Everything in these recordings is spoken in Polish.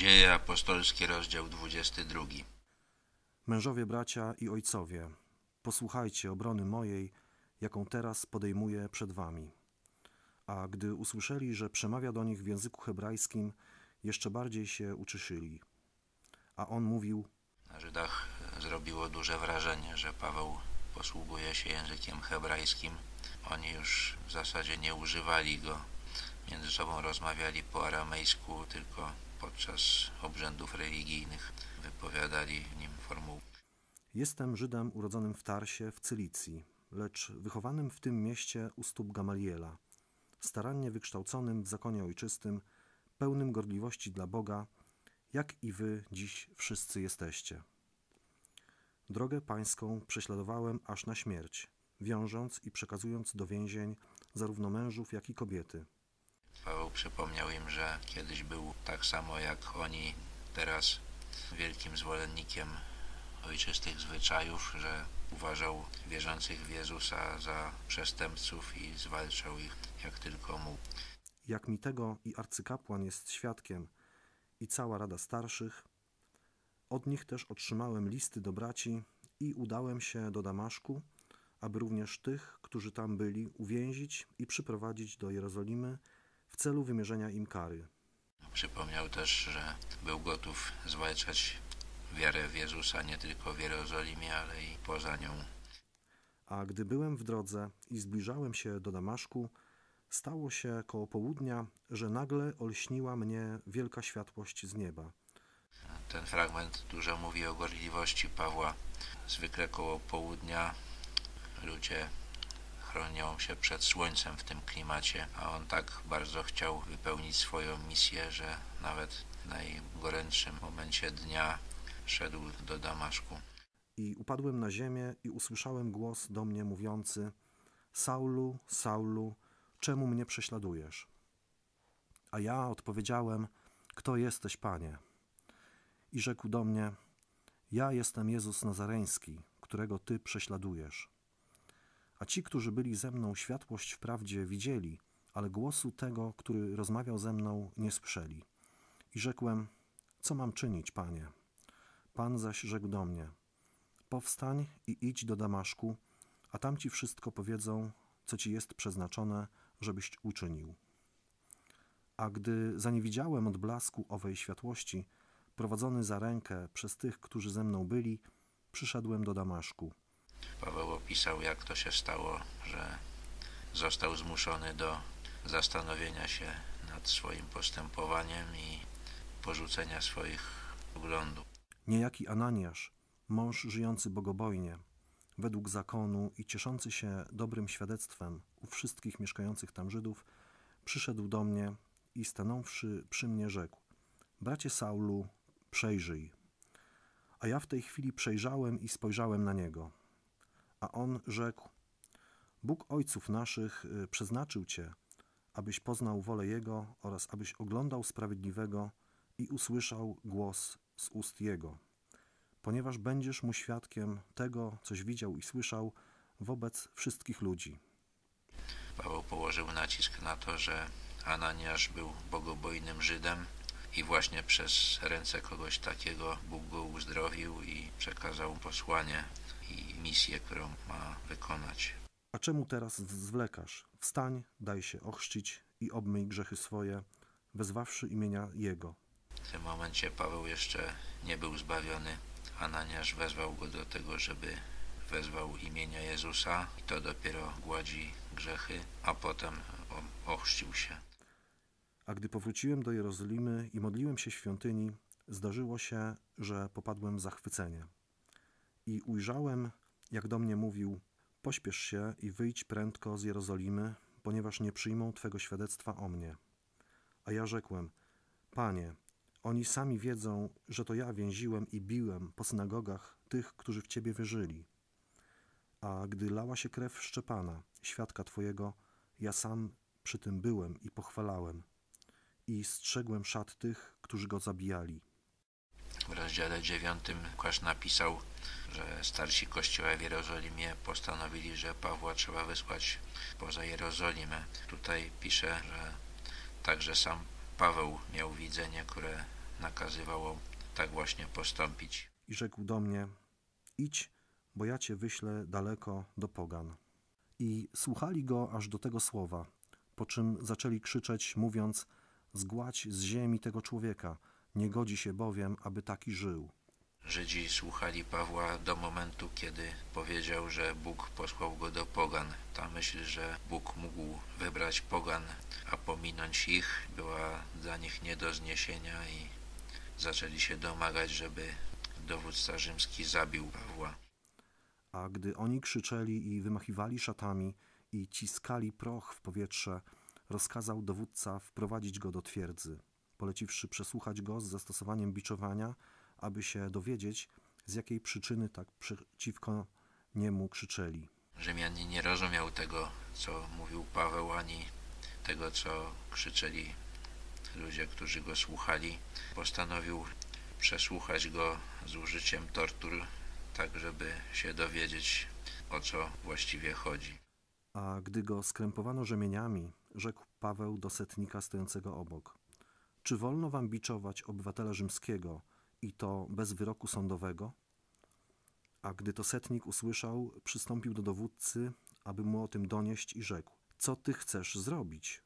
Dzieje apostolskie, rozdział 22. Mężowie, bracia i ojcowie, posłuchajcie obrony mojej, jaką teraz podejmuję przed wami. A gdy usłyszeli, że przemawia do nich w języku hebrajskim, jeszcze bardziej się uczyszyli. A on mówił, Na Żydach zrobiło duże wrażenie, że Paweł posługuje się językiem hebrajskim. Oni już w zasadzie nie używali go. Między sobą rozmawiali po aramejsku, tylko podczas obrzędów religijnych wypowiadali nim formułki. Jestem Żydem urodzonym w Tarsie w Cylicji, lecz wychowanym w tym mieście u stóp Gamaliela, starannie wykształconym w zakonie ojczystym, pełnym gorliwości dla Boga, jak i wy dziś wszyscy jesteście. Drogę pańską prześladowałem aż na śmierć, wiążąc i przekazując do więzień zarówno mężów, jak i kobiety. Przypomniał im, że kiedyś był tak samo jak oni, teraz wielkim zwolennikiem ojczystych zwyczajów, że uważał wierzących w Jezusa za przestępców i zwalczał ich jak tylko mógł. Jak mi tego i arcykapłan jest świadkiem, i cała rada starszych, od nich też otrzymałem listy do braci i udałem się do Damaszku, aby również tych, którzy tam byli, uwięzić i przyprowadzić do Jerozolimy w celu wymierzenia im kary. Przypomniał też, że był gotów zwalczać wiarę w Jezusa nie tylko w Jerozolimie, ale i poza nią. A gdy byłem w drodze i zbliżałem się do Damaszku, stało się koło południa, że nagle olśniła mnie wielka światłość z nieba. Ten fragment dużo mówi o gorliwości Pawła. Zwykle koło południa ludzie chronią się przed słońcem w tym klimacie, a on tak bardzo chciał wypełnić swoją misję, że nawet w najgorętszym momencie dnia szedł do Damaszku. I upadłem na ziemię i usłyszałem głos do mnie mówiący: Saulu, Saulu, czemu mnie prześladujesz? A ja odpowiedziałem: Kto jesteś, panie? I rzekł do mnie: Ja jestem Jezus Nazareński, którego ty prześladujesz. A ci, którzy byli ze mną, światłość wprawdzie widzieli, ale głosu tego, który rozmawiał ze mną, nie słyszeli. I rzekłem: Co mam czynić, panie? Pan zaś rzekł do mnie: Powstań i idź do Damaszku, a tam ci wszystko powiedzą, co ci jest przeznaczone, żebyś uczynił. A gdy zaniewidziałem od blasku owej światłości, prowadzony za rękę przez tych, którzy ze mną byli, przyszedłem do Damaszku. Paweł opisał, jak to się stało, że został zmuszony do zastanowienia się nad swoim postępowaniem i porzucenia swoich poglądów. Niejaki Ananiasz, mąż żyjący bogobojnie, według zakonu i cieszący się dobrym świadectwem u wszystkich mieszkających tam Żydów, przyszedł do mnie i stanąwszy przy mnie rzekł: Bracie Saulu, przejrzyj. A ja w tej chwili przejrzałem i spojrzałem na niego. A on rzekł: Bóg ojców naszych y, przeznaczył cię, abyś poznał wolę Jego oraz abyś oglądał sprawiedliwego i usłyszał głos z ust Jego, ponieważ będziesz mu świadkiem tego, coś widział i słyszał wobec wszystkich ludzi. Paweł położył nacisk na to, że Ananiasz był bogobojnym Żydem i właśnie przez ręce kogoś takiego Bóg go uzdrowił i przekazał posłanie i misję, którą ma wykonać. A czemu teraz zwlekasz? Wstań, daj się ochrzcić i obmyj grzechy swoje, wezwawszy imienia Jego. W tym momencie Paweł jeszcze nie był zbawiony. Ananiasz wezwał go do tego, żeby wezwał imienia Jezusa i to dopiero gładzi grzechy, a potem ochrzcił się. A gdy powróciłem do Jerozolimy i modliłem się w świątyni, zdarzyło się, że popadłem w zachwycenie. I ujrzałem, jak do mnie mówił: Pośpiesz się i wyjdź prędko z Jerozolimy, ponieważ nie przyjmą twego świadectwa o mnie. A ja rzekłem: Panie, oni sami wiedzą, że to ja więziłem i biłem po synagogach tych, którzy w ciebie wierzyli. A gdy lała się krew Szczepana, świadka twojego, ja sam przy tym byłem i pochwalałem. I strzegłem szat tych, którzy go zabijali. W rozdziale 9 Łukasz napisał, że starsi kościoła w Jerozolimie postanowili, że Pawła trzeba wysłać poza Jerozolimę. Tutaj pisze, że także sam Paweł miał widzenie, które nakazywało tak właśnie postąpić. i rzekł do mnie: Idź, bo ja cię wyślę daleko do pogan. I słuchali go aż do tego słowa, po czym zaczęli krzyczeć, mówiąc: Zgładź z ziemi tego człowieka, nie godzi się bowiem, aby taki żył. Żydzi słuchali Pawła do momentu, kiedy powiedział, że Bóg posłał go do pogan. Ta myśl, że Bóg mógł wybrać pogan, a pominąć ich, była dla nich nie do zniesienia i zaczęli się domagać, żeby dowódca rzymski zabił Pawła. A gdy oni krzyczeli i wymachiwali szatami i ciskali proch w powietrze, rozkazał dowódca wprowadzić go do twierdzy, poleciwszy przesłuchać go z zastosowaniem biczowania, aby się dowiedzieć, z jakiej przyczyny tak przeciwko niemu krzyczeli. Rzymianin nie rozumiał tego, co mówił Paweł, ani tego, co krzyczeli ludzie, którzy go słuchali. Postanowił przesłuchać go z użyciem tortur, tak żeby się dowiedzieć, o co właściwie chodzi. A gdy go skrępowano rzemieniami, rzekł Paweł do setnika stojącego obok: Czy wolno wam biczować obywatela rzymskiego i to bez wyroku sądowego? A gdy to setnik usłyszał, przystąpił do dowódcy, aby mu o tym donieść i rzekł: Co ty chcesz zrobić?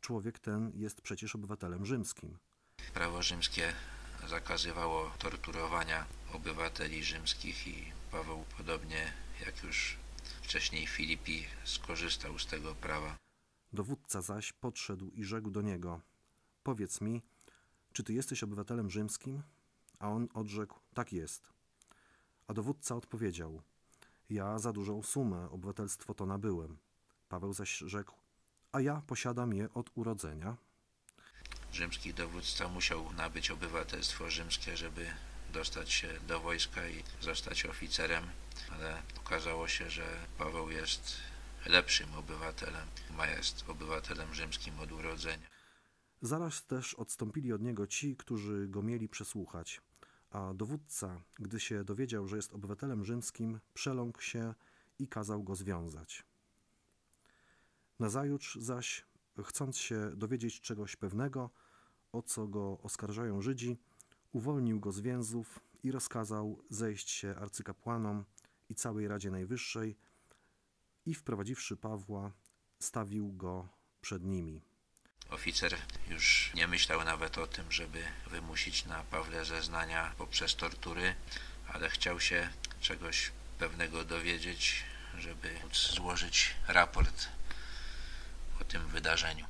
Człowiek ten jest przecież obywatelem rzymskim. Prawo rzymskie zakazywało torturowania obywateli rzymskich i Paweł, podobnie jak już wcześniej Filipi, skorzystał z tego prawa. Dowódca zaś podszedł i rzekł do niego: Powiedz mi, czy ty jesteś obywatelem rzymskim? A on odrzekł: Tak jest. A dowódca odpowiedział: Ja za dużą sumę obywatelstwo to nabyłem. Paweł zaś rzekł: A ja posiadam je od urodzenia. Rzymski dowódca musiał nabyć obywatelstwo rzymskie, żeby dostać się do wojska i zostać oficerem, ale okazało się, że Paweł jest lepszym obywatelem, ma jest obywatelem rzymskim od urodzenia. Zaraz też odstąpili od niego ci, którzy go mieli przesłuchać. A dowódca, gdy się dowiedział, że jest obywatelem rzymskim, przeląkł się i kazał go związać. Nazajutrz zaś, chcąc się dowiedzieć czegoś pewnego, o co go oskarżają Żydzi, uwolnił go z więzów i rozkazał zejść się arcykapłanom i całej Radzie Najwyższej i wprowadziwszy Pawła, stawił go przed nimi. Oficer już nie myślał nawet o tym, żeby wymusić na Pawle zeznania poprzez tortury, ale chciał się czegoś pewnego dowiedzieć, żeby móc złożyć raport o tym wydarzeniu.